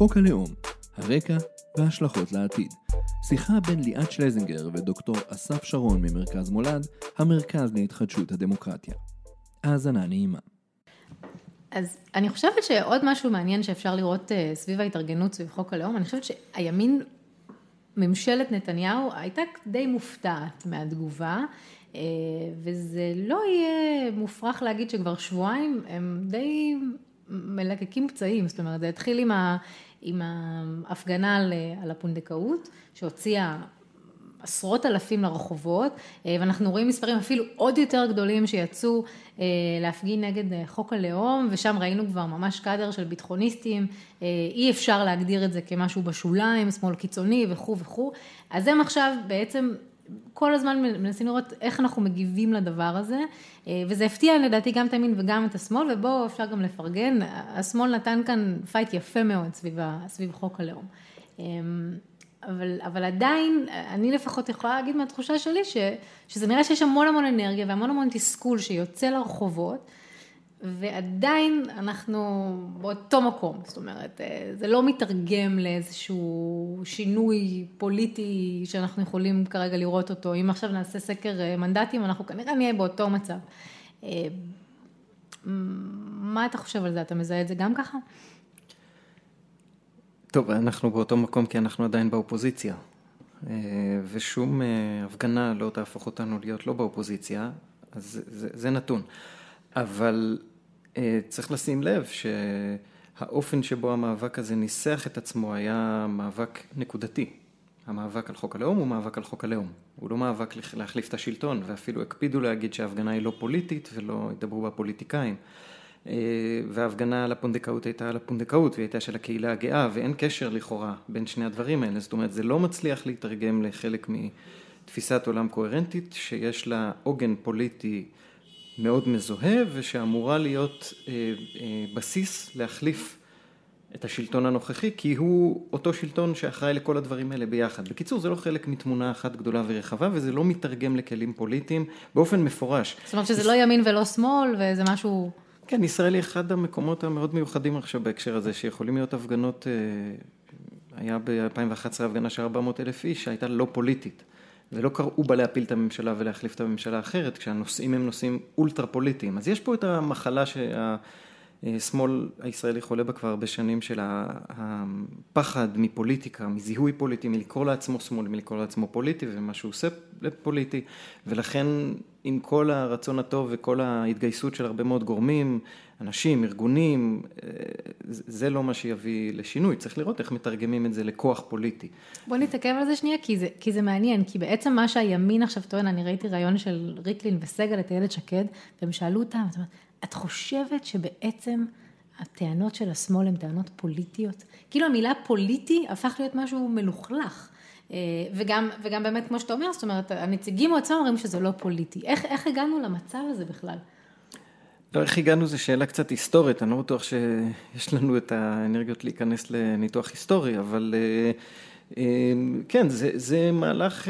חוק הלאום, הרקע וההשלכות לעתיד. שיחה בין ליאת שלזינגר ודוקטור אסף שרון ממרכז מולד, המרכז להתחדשות הדמוקרטיה. האזנה נעימה. אז אני חושבת שעוד משהו מעניין שאפשר לראות אה, סביב ההתארגנות סביב חוק הלאום, אני חושבת שהימין, ממשלת נתניהו הייתה די מופתעת מהתגובה, אה, וזה לא יהיה מופרך להגיד שכבר שבועיים הם די מלקקים פצעים, זאת אומרת, זה התחיל עם, ה, עם ההפגנה על, על הפונדקאות, שהוציאה עשרות אלפים לרחובות, אה, ואנחנו רואים מספרים אפילו עוד יותר גדולים שיצאו אה, להפגין נגד אה, חוק הלאום, ושם ראינו כבר ממש קאדר של ביטחוניסטים, אי אפשר להגדיר את זה כמשהו בשוליים, שמאל קיצוני וכו' וכו', אז הם עכשיו בעצם כל הזמן מנסים לראות איך אנחנו מגיבים לדבר הזה, וזה הפתיע לדעתי גם את הימין וגם את השמאל, ובואו אפשר גם לפרגן, השמאל נתן כאן fight יפה מאוד סביב, סביב חוק הלאום. אבל, אבל עדיין, אני לפחות יכולה להגיד מהתחושה שלי, ש, שזה נראה שיש המון המון אנרגיה והמון המון תסכול שיוצא לרחובות, ועדיין אנחנו באותו מקום, זאת אומרת, אה, זה לא מתרגם לאיזשהו שינוי פוליטי שאנחנו יכולים כרגע לראות אותו. אם עכשיו נעשה סקר אה, מנדטים, אנחנו כנראה נהיה באותו מצב. אה, מה אתה חושב על זה? אתה מזהה את זה גם ככה? טוב, אנחנו באותו מקום כי אנחנו עדיין באופוזיציה. ושום הפגנה לא תהפוך אותנו להיות לא באופוזיציה, אז זה, זה נתון. אבל צריך לשים לב שהאופן שבו המאבק הזה ניסח את עצמו היה מאבק נקודתי. המאבק על חוק הלאום הוא מאבק על חוק הלאום. הוא לא מאבק להחליף את השלטון, ואפילו הקפידו להגיד שההפגנה היא לא פוליטית ולא ידברו בה פוליטיקאים. אה, וההפגנה על הפונדקאות הייתה על הפונדקאות והיא הייתה של הקהילה הגאה ואין קשר לכאורה בין שני הדברים האלה, זאת אומרת זה לא מצליח להתרגם לחלק מתפיסת עולם קוהרנטית שיש לה עוגן פוליטי מאוד מזוהה ושאמורה להיות אה, אה, בסיס להחליף את השלטון הנוכחי כי הוא אותו שלטון שאחראי לכל הדברים האלה ביחד. בקיצור זה לא חלק מתמונה אחת גדולה ורחבה וזה לא מתרגם לכלים פוליטיים באופן מפורש. זאת אומרת שזה לא ימין ולא שמאל וזה משהו כן, ישראל היא אחד המקומות המאוד מיוחדים עכשיו בהקשר הזה, שיכולים להיות הפגנות, אה, היה ב-2011 הפגנה של 400 אלף איש, שהייתה לא פוליטית. ולא קראו בה להפיל את הממשלה ולהחליף את הממשלה האחרת, כשהנושאים הם נושאים אולטרה פוליטיים. אז יש פה את המחלה שה... שמאל הישראלי חולה בה כבר הרבה שנים של הפחד מפוליטיקה, מזיהוי פוליטי, מלקרוא לעצמו שמאל, מלקרוא לעצמו פוליטי ומה שהוא עושה פוליטי ולכן עם כל הרצון הטוב וכל ההתגייסות של הרבה מאוד גורמים, אנשים, ארגונים, אה, זה לא מה שיביא לשינוי, צריך לראות איך מתרגמים את זה לכוח פוליטי. בוא נתעכב על זה שנייה, כי זה, כי זה מעניין, כי בעצם מה שהימין עכשיו טוען, אני ראיתי ראיון של ריקלין וסגל את איילת שקד, והם שאלו אותם, זאת אומרת, את חושבת שבעצם הטענות של השמאל הן טענות פוליטיות? כאילו המילה פוליטי הפך להיות משהו מלוכלך. אה, וגם, וגם באמת, כמו שאתה אומר, זאת אומרת, הנציגים עצמם אומרים שזה לא פוליטי. איך, איך הגענו למצב הזה בכלל? לא, איך הגענו זו שאלה קצת היסטורית, אני לא בטוח שיש לנו את האנרגיות להיכנס לניתוח היסטורי, אבל אה, אה, כן, זה, זה מהלך...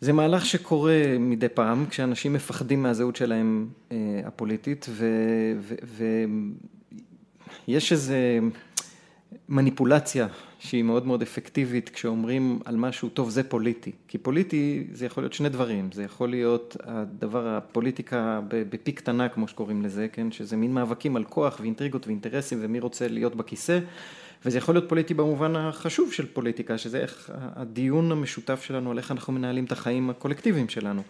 זה מהלך שקורה מדי פעם, כשאנשים מפחדים מהזהות שלהם אה, הפוליטית, ויש איזו מניפולציה שהיא מאוד מאוד אפקטיבית כשאומרים על משהו, טוב זה פוליטי. כי פוליטי זה יכול להיות שני דברים, זה יכול להיות הדבר, הפוליטיקה בפ' קטנה כמו שקוראים לזה, כן, שזה מין מאבקים על כוח ואינטריגות ואינטרסים ומי רוצה להיות בכיסא. וזה יכול להיות פוליטי במובן החשוב של פוליטיקה, שזה איך הדיון המשותף שלנו על איך אנחנו מנהלים את החיים הקולקטיביים שלנו.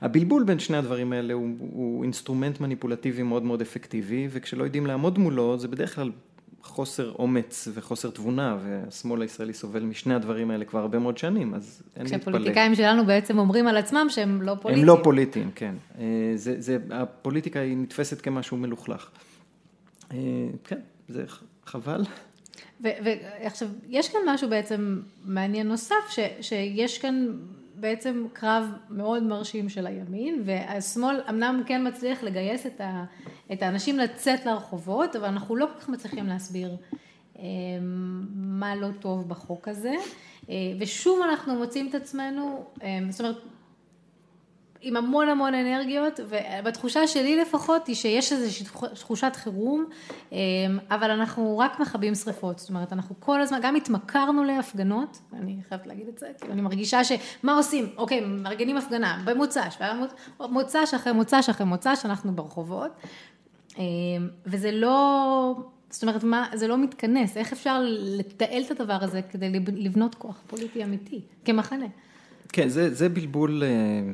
הבלבול בין שני הדברים האלה הוא, הוא אינסטרומנט מניפולטיבי מאוד מאוד אפקטיבי, וכשלא יודעים לעמוד מולו זה בדרך כלל חוסר אומץ וחוסר תבונה, והשמאל הישראלי סובל משני הדברים האלה כבר הרבה מאוד שנים, אז אין להתפלא. כשהפוליטיקאים שלנו בעצם אומרים על עצמם שהם לא פוליטיים. הם לא פוליטיים, כן. אה, זה, זה, הפוליטיקה היא נתפסת כמשהו מלוכלך. אה, כן, זה חבל. ועכשיו, יש כאן משהו בעצם מעניין נוסף, ש, שיש כאן בעצם קרב מאוד מרשים של הימין, והשמאל אמנם כן מצליח לגייס את, ה, את האנשים לצאת לרחובות, אבל אנחנו לא כל כך מצליחים להסביר אה, מה לא טוב בחוק הזה, אה, ושוב אנחנו מוצאים את עצמנו, אה, זאת אומרת, עם המון המון אנרגיות, ובתחושה שלי לפחות היא שיש איזושהי תחושת חירום, אמ, אבל אנחנו רק מכבים שריפות, זאת אומרת, אנחנו כל הזמן, גם התמכרנו להפגנות, אני חייבת להגיד את זה, כי אני מרגישה שמה עושים, אוקיי, מארגנים הפגנה במוצ"ש, מוצ"ש אחרי מוצ"ש אחרי מוצ"ש, אנחנו ברחובות, אמ, וזה לא... זאת אומרת, מה, זה לא מתכנס, איך אפשר לתעל את הדבר הזה כדי לבנות כוח פוליטי אמיתי, כמחנה? כן, זה, זה בלבול אה,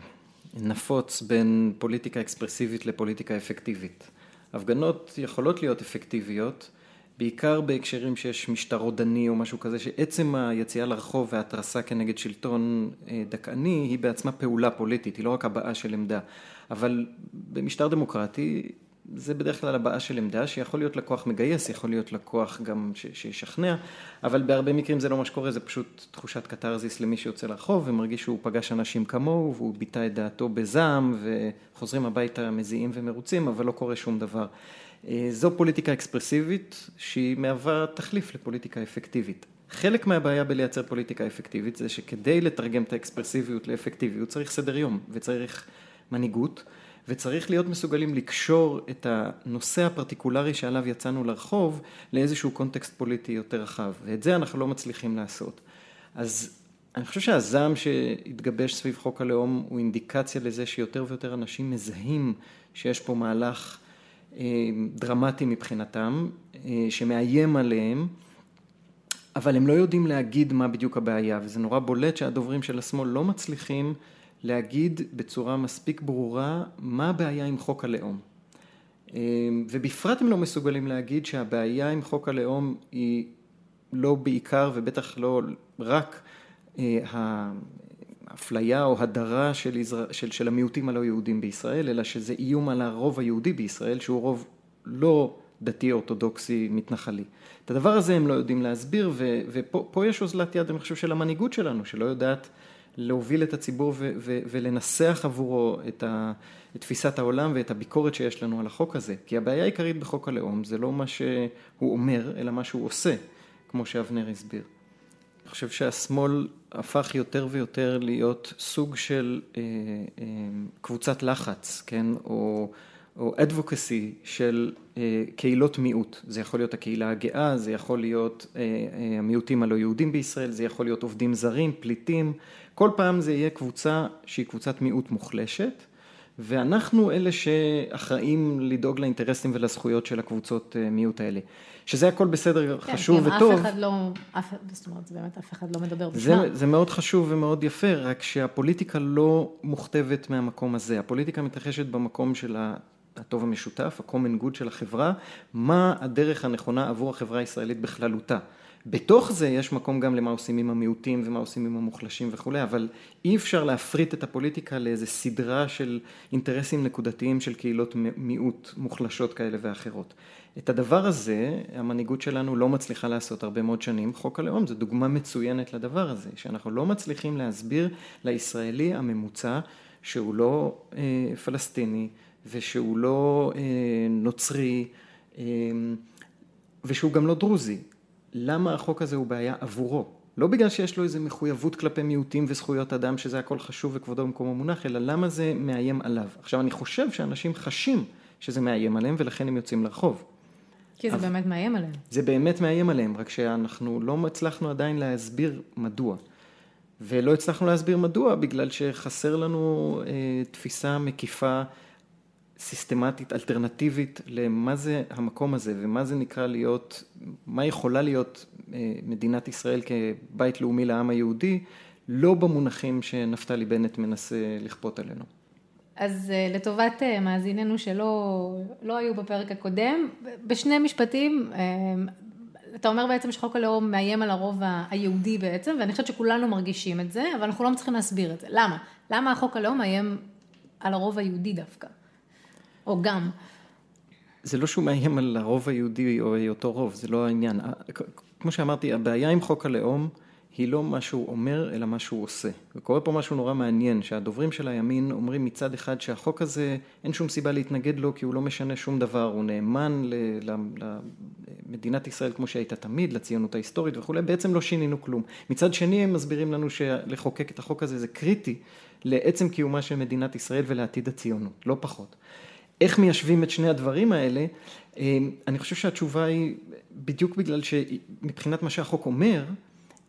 נפוץ בין פוליטיקה אקספרסיבית לפוליטיקה אפקטיבית. הפגנות יכולות להיות אפקטיביות, בעיקר בהקשרים שיש משטר רודני או משהו כזה, שעצם היציאה לרחוב וההתרסה כנגד שלטון אה, דכאני היא בעצמה פעולה פוליטית, היא לא רק הבעה של עמדה. אבל במשטר דמוקרטי זה בדרך כלל הבעה של עמדה שיכול להיות לקוח מגייס, יכול להיות לקוח גם שישכנע, אבל בהרבה מקרים זה לא מה שקורה, זה פשוט תחושת קתרזיס למי שיוצא לרחוב ומרגיש שהוא פגש אנשים כמוהו והוא ביטא את דעתו בזעם וחוזרים הביתה מזיעים ומרוצים, אבל לא קורה שום דבר. אה, זו פוליטיקה אקספרסיבית שהיא מהווה תחליף לפוליטיקה אפקטיבית. חלק מהבעיה בלייצר פוליטיקה אפקטיבית זה שכדי לתרגם את האקספרסיביות לאפקטיביות צריך סדר יום וצריך מנהיגות. וצריך להיות מסוגלים לקשור את הנושא הפרטיקולרי שעליו יצאנו לרחוב לאיזשהו קונטקסט פוליטי יותר רחב, ואת זה אנחנו לא מצליחים לעשות. אז אני חושב שהזעם שהתגבש סביב חוק הלאום הוא אינדיקציה לזה שיותר ויותר אנשים מזהים שיש פה מהלך אה, דרמטי מבחינתם, אה, שמאיים עליהם, אבל הם לא יודעים להגיד מה בדיוק הבעיה, וזה נורא בולט שהדוברים של השמאל לא מצליחים להגיד בצורה מספיק ברורה מה הבעיה עם חוק הלאום. אמ, ובפרט הם לא מסוגלים להגיד שהבעיה עם חוק הלאום היא לא בעיקר ובטח לא רק אה, האפליה או הדרה של, של, של המיעוטים הלא יהודים בישראל, אלא שזה איום על הרוב היהודי בישראל, שהוא רוב לא דתי אורתודוקסי מתנחלי. את הדבר הזה הם לא יודעים להסביר, ו, ופה יש אוזלת יד, אני חושב, של המנהיגות שלנו, שלא יודעת להוביל את הציבור ו- ו- ולנסח עבורו את, ה- את תפיסת העולם ואת הביקורת שיש לנו על החוק הזה. כי הבעיה העיקרית בחוק הלאום זה לא מה שהוא אומר, אלא מה שהוא עושה, כמו שאבנר הסביר. אני חושב שהשמאל הפך יותר ויותר להיות סוג של אה, אה, קבוצת לחץ, כן, או, או advocacy של אה, קהילות מיעוט. זה יכול להיות הקהילה הגאה, זה יכול להיות אה, אה, המיעוטים הלא יהודים בישראל, זה יכול להיות עובדים זרים, פליטים. כל פעם זה יהיה קבוצה שהיא קבוצת מיעוט מוחלשת, ואנחנו אלה שאחראים לדאוג לאינטרסים ולזכויות של הקבוצות אה, מיעוט האלה. שזה הכל בסדר, כן, חשוב וטוב. כן, אף אחד לא, אף, זאת אומרת, זה באמת אף אחד לא מדבר בשמם. זה, זה מאוד חשוב ומאוד יפה, רק שהפוליטיקה לא מוכתבת מהמקום הזה. הפוליטיקה מתרחשת במקום של הטוב המשותף, ה-common good של החברה, מה הדרך הנכונה עבור החברה הישראלית בכללותה. בתוך זה יש מקום גם למה עושים עם המיעוטים ומה עושים עם המוחלשים וכולי, אבל אי אפשר להפריט את הפוליטיקה לאיזה סדרה של אינטרסים נקודתיים של קהילות מיעוט מוחלשות כאלה ואחרות. את הדבר הזה המנהיגות שלנו לא מצליחה לעשות הרבה מאוד שנים, חוק הלאום זו דוגמה מצוינת לדבר הזה, שאנחנו לא מצליחים להסביר לישראלי הממוצע שהוא לא אה, פלסטיני ושהוא לא אה, נוצרי אה, ושהוא גם לא דרוזי, למה החוק הזה הוא בעיה עבורו. לא בגלל שיש לו איזו מחויבות כלפי מיעוטים וזכויות אדם, שזה הכל חשוב וכבודו במקומו מונח, אלא למה זה מאיים עליו. עכשיו, אני חושב שאנשים חשים שזה מאיים עליהם, ולכן הם יוצאים לרחוב. כי זה באמת מאיים עליהם. זה באמת מאיים עליהם, רק שאנחנו לא הצלחנו עדיין להסביר מדוע. ולא הצלחנו להסביר מדוע, בגלל שחסר לנו אה, תפיסה מקיפה סיסטמטית, אלטרנטיבית למה זה המקום הזה ומה זה נקרא להיות, מה יכולה להיות אה, מדינת ישראל כבית לאומי לעם היהודי, לא במונחים שנפתלי בנט מנסה לכפות עלינו. אז אה, לטובת אה, מאזיננו שלא לא היו בפרק הקודם, בשני משפטים, אתה אומר בעצם שחוק הלאום מאיים על הרוב היהודי בעצם, ואני חושבת שכולנו מרגישים את זה, אבל אנחנו לא צריכים להסביר את זה. למה? למה החוק הלאום מאיים על הרוב היהודי דווקא? או גם. זה לא שהוא מאיים על הרוב היהודי או היותו רוב, זה לא העניין. כמו שאמרתי, הבעיה עם חוק הלאום היא לא מה שהוא אומר, אלא מה שהוא עושה. וקורה פה משהו נורא מעניין, שהדוברים של הימין אומרים מצד אחד שהחוק הזה, אין שום סיבה להתנגד לו כי הוא לא משנה שום דבר, הוא נאמן למדינת ישראל כמו שהייתה תמיד, לציונות ההיסטורית וכולי, בעצם לא שינינו כלום. מצד שני הם מסבירים לנו שלחוקק את החוק הזה זה קריטי לעצם קיומה של מדינת ישראל ולעתיד הציונות, לא פחות. איך מיישבים את שני הדברים האלה, אמ, אני חושב שהתשובה היא בדיוק בגלל שמבחינת מה שהחוק אומר,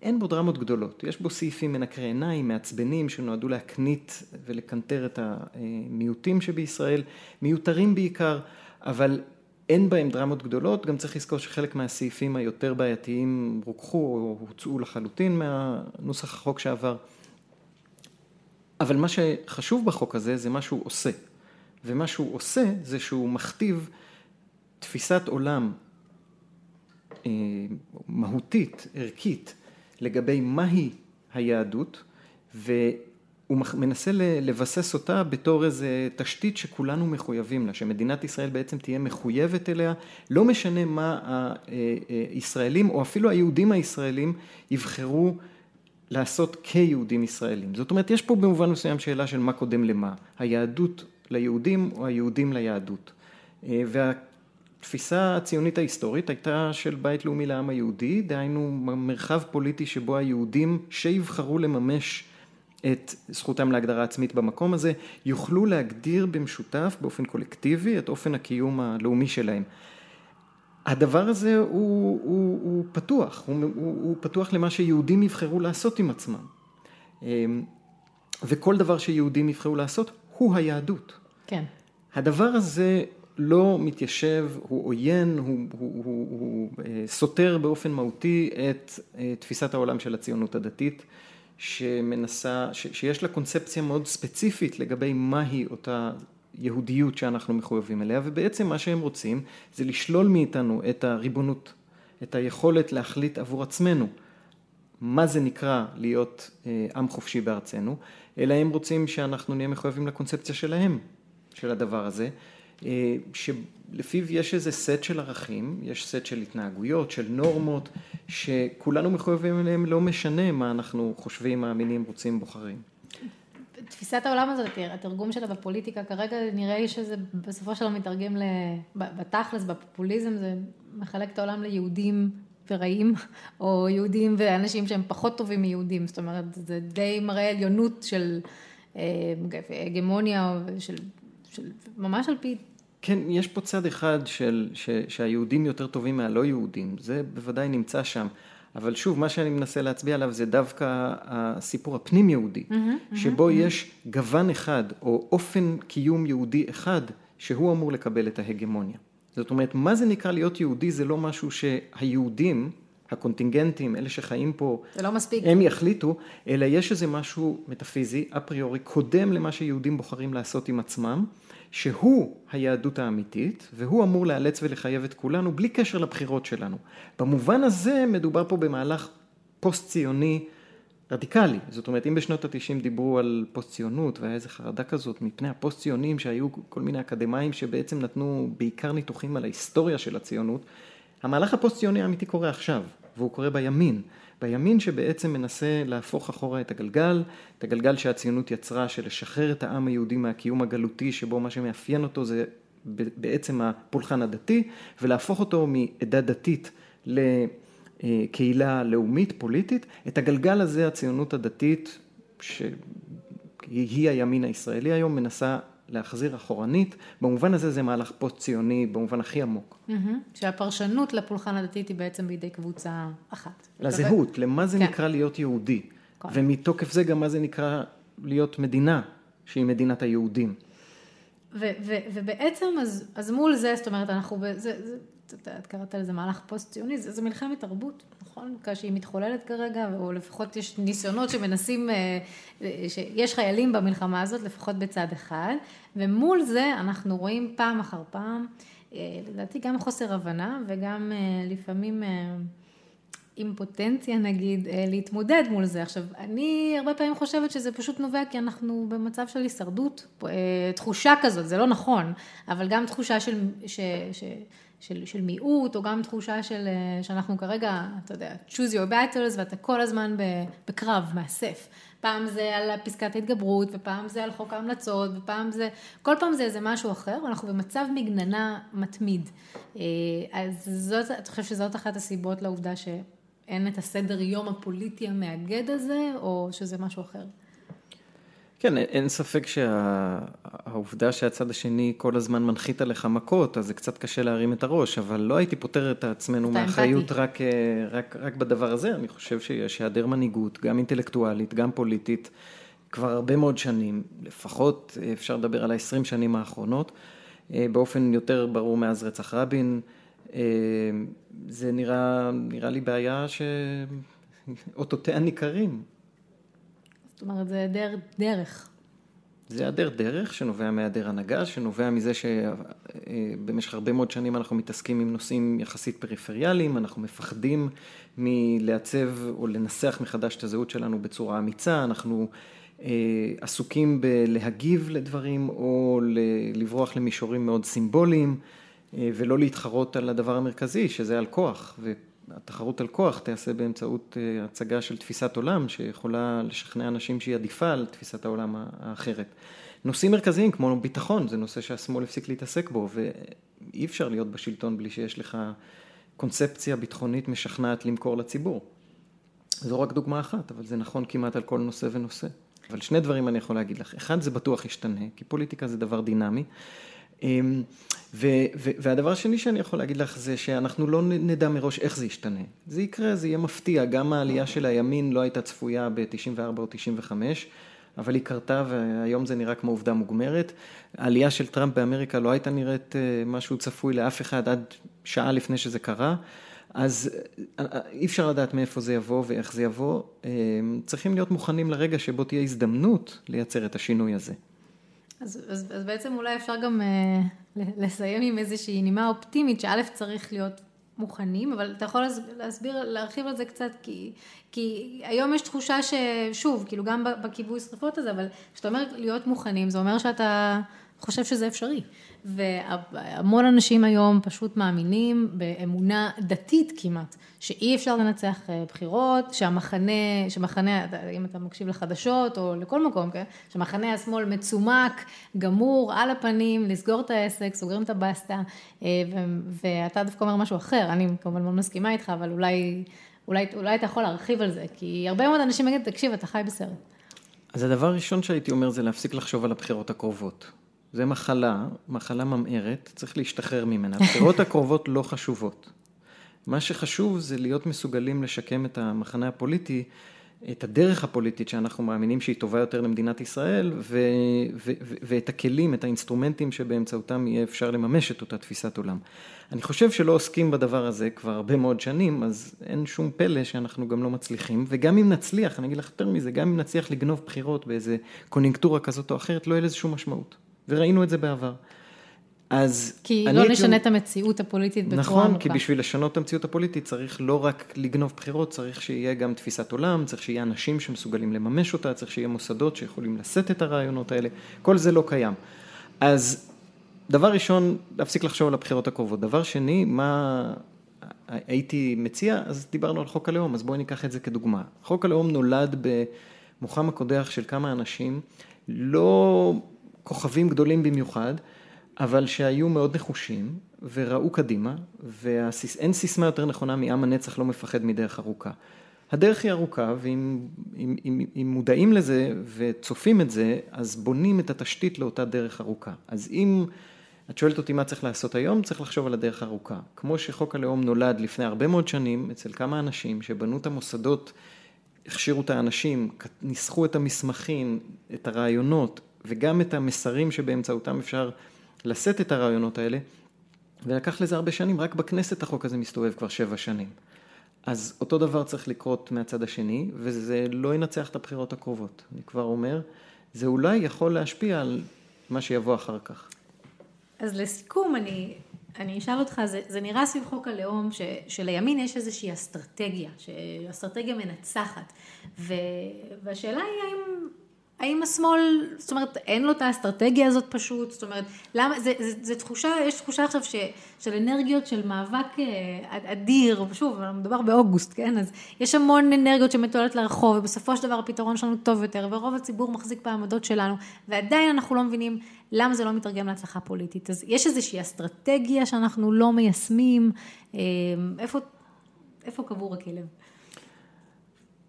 אין בו דרמות גדולות, יש בו סעיפים מנקרי עיניים, מעצבנים, שנועדו להקנית ולקנטר את המיעוטים שבישראל, מיותרים בעיקר, אבל אין בהם דרמות גדולות, גם צריך לזכור שחלק מהסעיפים היותר בעייתיים רוככו או הוצאו לחלוטין מהנוסח החוק שעבר. אבל מה שחשוב בחוק הזה זה מה שהוא עושה, ומה שהוא עושה זה שהוא מכתיב תפיסת עולם אה, מהותית, ערכית, לגבי מהי היהדות, והוא מנסה לבסס אותה בתור איזה תשתית שכולנו מחויבים לה, שמדינת ישראל בעצם תהיה מחויבת אליה, לא משנה מה הישראלים או אפילו היהודים הישראלים יבחרו לעשות כיהודים ישראלים. זאת אומרת, יש פה במובן מסוים שאלה של מה קודם למה, היהדות ליהודים או היהודים ליהדות. וה... התפיסה הציונית ההיסטורית הייתה של בית לאומי לעם היהודי, דהיינו מרחב פוליטי שבו היהודים שיבחרו לממש את זכותם להגדרה עצמית במקום הזה, יוכלו להגדיר במשותף באופן קולקטיבי את אופן הקיום הלאומי שלהם. הדבר הזה הוא, הוא, הוא פתוח, הוא, הוא, הוא פתוח למה שיהודים יבחרו לעשות עם עצמם. אמ, וכל דבר שיהודים יבחרו לעשות הוא היהדות. כן. הדבר הזה לא מתיישב, הוא עוין, הוא, הוא, הוא, הוא אה, סותר באופן מהותי את אה, תפיסת העולם של הציונות הדתית, שמנסה, ש, שיש לה קונספציה מאוד ספציפית לגבי מהי אותה יהודיות שאנחנו מחויבים אליה, ובעצם מה שהם רוצים זה לשלול מאיתנו את הריבונות, את היכולת להחליט עבור עצמנו מה זה נקרא להיות אה, עם חופשי בארצנו, אלא הם רוצים שאנחנו נהיה מחויבים לקונספציה שלהם, של הדבר הזה. אה, שלפיו יש איזה סט של ערכים, יש סט של התנהגויות, של נורמות, שכולנו מחויבים אליהם, לא משנה מה אנחנו חושבים, מאמינים, רוצים, בוחרים. תפיסת העולם הזאת, התרגום שלה בפוליטיקה, כרגע נראה לי שזה בסופו של דבר מתרגם בתכלס, בפופוליזם, זה מחלק את העולם ליהודים ורעים, או יהודים ואנשים שהם פחות טובים מיהודים, זאת אומרת, זה די מראה עליונות של אה, הגמוניה, של של ממש על פי... כן, יש פה צד אחד של, ש, שהיהודים יותר טובים מהלא יהודים, זה בוודאי נמצא שם. אבל שוב, מה שאני מנסה להצביע עליו זה דווקא הסיפור הפנים יהודי, mm-hmm, שבו mm-hmm. יש גוון אחד או אופן קיום יהודי אחד שהוא אמור לקבל את ההגמוניה. זאת אומרת, מה זה נקרא להיות יהודי זה לא משהו שהיהודים, הקונטינגנטים, אלה שחיים פה, זה לא מספיק. הם יחליטו, אלא יש איזה משהו מטאפיזי, אפריורי, קודם למה שיהודים בוחרים לעשות עם עצמם, שהוא היהדות האמיתית, והוא אמור לאלץ ולחייב את כולנו בלי קשר לבחירות שלנו. במובן הזה מדובר פה במהלך פוסט-ציוני רדיקלי. זאת אומרת, אם בשנות התשעים דיברו על פוסט-ציונות והיה איזו חרדה כזאת מפני הפוסט-ציונים שהיו כל מיני אקדמאים שבעצם נתנו בעיקר ניתוחים על ההיסטוריה של הציונות, המהלך הפוסט-ציוני האמיתי קורה עכשיו, והוא קורה בימין. בימין שבעצם מנסה להפוך אחורה את הגלגל, את הגלגל שהציונות יצרה של לשחרר את העם היהודי מהקיום הגלותי שבו מה שמאפיין אותו זה בעצם הפולחן הדתי ולהפוך אותו מעדה דתית לקהילה לאומית פוליטית, את הגלגל הזה הציונות הדתית שהיא הימין הישראלי היום מנסה להחזיר אחורנית, במובן הזה זה מהלך פוסט ציוני במובן הכי עמוק. Mm-hmm. שהפרשנות לפולחן הדתית היא בעצם בידי קבוצה אחת. לזהות, למה זה כן. נקרא להיות יהודי, כל. ומתוקף זה גם מה זה נקרא להיות מדינה שהיא מדינת היהודים. ו- ו- ובעצם אז, אז מול זה, זאת אומרת, אנחנו, זה, זה, את קראת לזה מהלך פוסט-ציוני, זה, זה מלחמת תרבות, נכון? שהיא מתחוללת כרגע, או לפחות יש ניסיונות שמנסים, אה, שיש חיילים במלחמה הזאת, לפחות בצד אחד, ומול זה אנחנו רואים פעם אחר פעם, אה, לדעתי גם חוסר הבנה וגם אה, לפעמים אימפוטנציה נגיד, להתמודד מול זה. עכשיו, אני הרבה פעמים חושבת שזה פשוט נובע כי אנחנו במצב של הישרדות, תחושה כזאת, זה לא נכון, אבל גם תחושה של... ש, ש, של, של מיעוט, או גם תחושה של, אה, שאנחנו כרגע, אתה יודע, choose your battles, ואתה כל הזמן בקרב, מאסף. פעם זה על פסקת ההתגברות, ופעם זה על חוק ההמלצות, ופעם זה, כל פעם זה איזה משהו אחר, ואנחנו במצב מגננה מתמיד. אה, אז זאת, אתה חושב שזאת אחת הסיבות לעובדה שאין את הסדר יום הפוליטי המאגד הזה, או שזה משהו אחר? כן, אין ספק שהעובדה שה... שהצד השני כל הזמן מנחית עליך מכות, אז זה קצת קשה להרים את הראש, אבל לא הייתי פותר את עצמנו מאחריות רק, אה, רק, רק בדבר הזה, אני חושב שיש היעדר מנהיגות, גם אינטלקטואלית, גם פוליטית, כבר הרבה מאוד שנים, לפחות אפשר לדבר על ה-20 שנים האחרונות, אה, באופן יותר ברור מאז רצח רבין, אה, זה נראה, נראה לי בעיה שאותותיה ניכרים. זאת אומרת, זה היעדר דרך. זה היעדר דרך שנובע מהיעדר הנהגה, שנובע מזה שבמשך הרבה מאוד שנים אנחנו מתעסקים עם נושאים יחסית פריפריאליים, אנחנו מפחדים מלעצב או לנסח מחדש את הזהות שלנו בצורה אמיצה, אנחנו אה, עסוקים בלהגיב לדברים או לברוח למישורים מאוד סימבוליים אה, ולא להתחרות על הדבר המרכזי, שזה על כוח. התחרות על כוח תיעשה באמצעות אה, הצגה של תפיסת עולם שיכולה לשכנע אנשים שהיא עדיפה על תפיסת העולם האחרת. נושאים מרכזיים כמו ביטחון זה נושא שהשמאל הפסיק להתעסק בו ואי אפשר להיות בשלטון בלי שיש לך קונספציה ביטחונית משכנעת למכור לציבור. זו רק דוגמה אחת אבל זה נכון כמעט על כל נושא ונושא. אבל שני דברים אני יכול להגיד לך, אחד זה בטוח ישתנה כי פוליטיקה זה דבר דינמי ו, ו, והדבר השני שאני יכול להגיד לך זה שאנחנו לא נדע מראש איך זה ישתנה. זה יקרה, זה יהיה מפתיע, גם העלייה של הימין לא הייתה צפויה ב-94 או 95, אבל היא קרתה והיום זה נראה כמו עובדה מוגמרת. העלייה של טראמפ באמריקה לא הייתה נראית אה, משהו צפוי לאף אחד עד שעה לפני שזה קרה. אז אה, אה, אי אפשר לדעת מאיפה זה יבוא ואיך זה יבוא. צריכים להיות מוכנים לרגע שבו תהיה הזדמנות לייצר את השינוי הזה. אז, אז, אז בעצם אולי אפשר גם uh, לסיים עם איזושהי נימה אופטימית, שא' צריך להיות מוכנים, אבל אתה יכול להסביר, להרחיב על זה קצת, כי, כי היום יש תחושה ששוב, כאילו גם בכיבוי שרפות הזה, אבל כשאתה אומר להיות מוכנים, זה אומר שאתה חושב שזה אפשרי. והמון אנשים היום פשוט מאמינים באמונה דתית כמעט, שאי אפשר לנצח אה, בחירות, שהמחנה, שמחנה, אם אתה מקשיב לחדשות או לכל מקום, כן? שמחנה השמאל מצומק, גמור, על הפנים, לסגור את העסק, סוגרים את הבסטה, אה, ואתה דווקא אומר משהו אחר, אני כמובן לא מסכימה איתך, אבל אולי, אולי, אולי אתה יכול להרחיב על זה, כי הרבה מאוד אנשים יגידו, תקשיב, אתה חי בסרט. אז הדבר הראשון שהייתי אומר זה להפסיק לחשוב על הבחירות הקרובות. זה מחלה, מחלה ממארת, צריך להשתחרר ממנה. הבחירות הקרובות לא חשובות. מה שחשוב זה להיות מסוגלים לשקם את המחנה הפוליטי, את הדרך הפוליטית שאנחנו מאמינים שהיא טובה יותר למדינת ישראל, ו- ו- ו- ואת הכלים, את האינסטרומנטים שבאמצעותם יהיה אפשר לממש את אותה תפיסת עולם. אני חושב שלא עוסקים בדבר הזה כבר הרבה מאוד שנים, אז אין שום פלא שאנחנו גם לא מצליחים, וגם אם נצליח, אני אגיד לך יותר מזה, גם אם נצליח לגנוב בחירות באיזה קוניונקטורה כזאת או אחרת, לא יהיה לזה שום משמעות. וראינו את זה בעבר. אז... כי לא נשנה הייתי... את המציאות הפוליטית בצורה נכון, עמוקה. כי בשביל לשנות את המציאות הפוליטית צריך לא רק לגנוב בחירות, צריך שיהיה גם תפיסת עולם, צריך שיהיה אנשים שמסוגלים לממש אותה, צריך שיהיה מוסדות שיכולים לשאת את הרעיונות האלה, כל זה לא קיים. אז דבר ראשון, להפסיק לחשוב על הבחירות הקרובות. דבר שני, מה הייתי מציע, אז דיברנו על חוק הלאום, אז בואי ניקח את זה כדוגמה. חוק הלאום נולד במוחם הקודח של כמה אנשים, לא כוכבים גדולים במיוחד, אבל שהיו מאוד נחושים וראו קדימה, ואין סיסמה יותר נכונה מעם הנצח לא מפחד מדרך ארוכה. הדרך היא ארוכה, ואם אם, אם, אם מודעים לזה וצופים את זה, אז בונים את התשתית לאותה דרך ארוכה. אז אם את שואלת אותי מה צריך לעשות היום, צריך לחשוב על הדרך הארוכה. כמו שחוק הלאום נולד לפני הרבה מאוד שנים אצל כמה אנשים שבנו את המוסדות, הכשירו את האנשים, ניסחו את המסמכים, את הרעיונות, וגם את המסרים שבאמצעותם אפשר לשאת את הרעיונות האלה, ולקח לזה הרבה שנים, רק בכנסת החוק הזה מסתובב כבר שבע שנים. אז אותו דבר צריך לקרות מהצד השני, וזה לא ינצח את הבחירות הקרובות. אני כבר אומר, זה אולי יכול להשפיע על מה שיבוא אחר כך. אז לסיכום, אני, אני אשאל אותך, זה, זה נראה סביב חוק הלאום ש, שלימין יש איזושהי אסטרטגיה, אסטרטגיה מנצחת, ו, והשאלה היא האם האם השמאל, זאת אומרת, אין לו את האסטרטגיה הזאת פשוט, זאת אומרת, למה, זה, זה, זה תחושה, יש תחושה עכשיו ש, של אנרגיות של מאבק אה, אדיר, שוב, מדובר באוגוסט, כן, אז יש המון אנרגיות שמתועלת לרחוב, ובסופו של דבר הפתרון שלנו טוב יותר, ורוב הציבור מחזיק בעמדות שלנו, ועדיין אנחנו לא מבינים למה זה לא מתרגם להצלחה פוליטית. אז יש איזושהי אסטרטגיה שאנחנו לא מיישמים, אה, איפה, איפה קבור הכלב?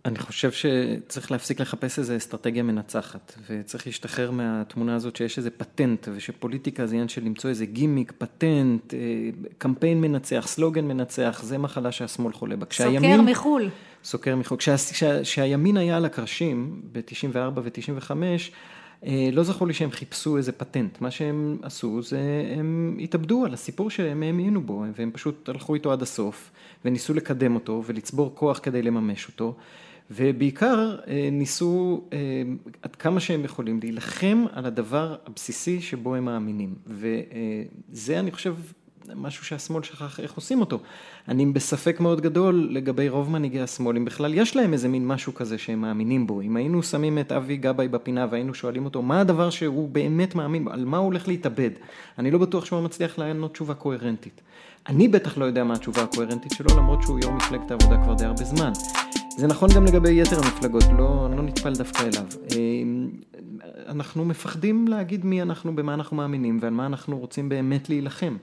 אני חושב שצריך להפסיק לחפש איזו אסטרטגיה מנצחת, וצריך להשתחרר מהתמונה הזאת שיש איזה פטנט, ושפוליטיקה זה עניין של למצוא איזה גימיק, פטנט, אה, קמפיין מנצח, סלוגן מנצח, זה מחלה שהשמאל חולה בה. סוקר מחו"ל. סוקר מחו"ל. כשהימין היה על הקרשים ב-94 ו-95, אה, לא זכור לי שהם חיפשו איזה פטנט, מה שהם עשו זה הם התאבדו על הסיפור שהם האמינו בו, והם פשוט הלכו איתו עד הסוף, וניסו לקדם אותו ולצבור כוח כדי לממש אותו. ובעיקר אה, ניסו אה, עד כמה שהם יכולים להילחם על הדבר הבסיסי שבו הם מאמינים. וזה אני חושב משהו שהשמאל שכח איך עושים אותו. אני בספק מאוד גדול לגבי רוב מנהיגי השמאל, אם בכלל יש להם איזה מין משהו כזה שהם מאמינים בו. אם היינו שמים את אבי גבאי בפינה והיינו שואלים אותו מה הדבר שהוא באמת מאמין בו, על מה הוא הולך להתאבד, אני לא בטוח שהוא מצליח לענות תשובה קוהרנטית. אני בטח לא יודע מה התשובה הקוהרנטית שלו, למרות שהוא יו"ר מפלגת העבודה כבר די הרבה זמן. זה נכון גם לגבי יתר המפלגות, לא, לא נטפל דווקא אליו. אמ, אנחנו מפחדים להגיד מי אנחנו, במה אנחנו מאמינים ועל מה אנחנו רוצים באמת להילחם.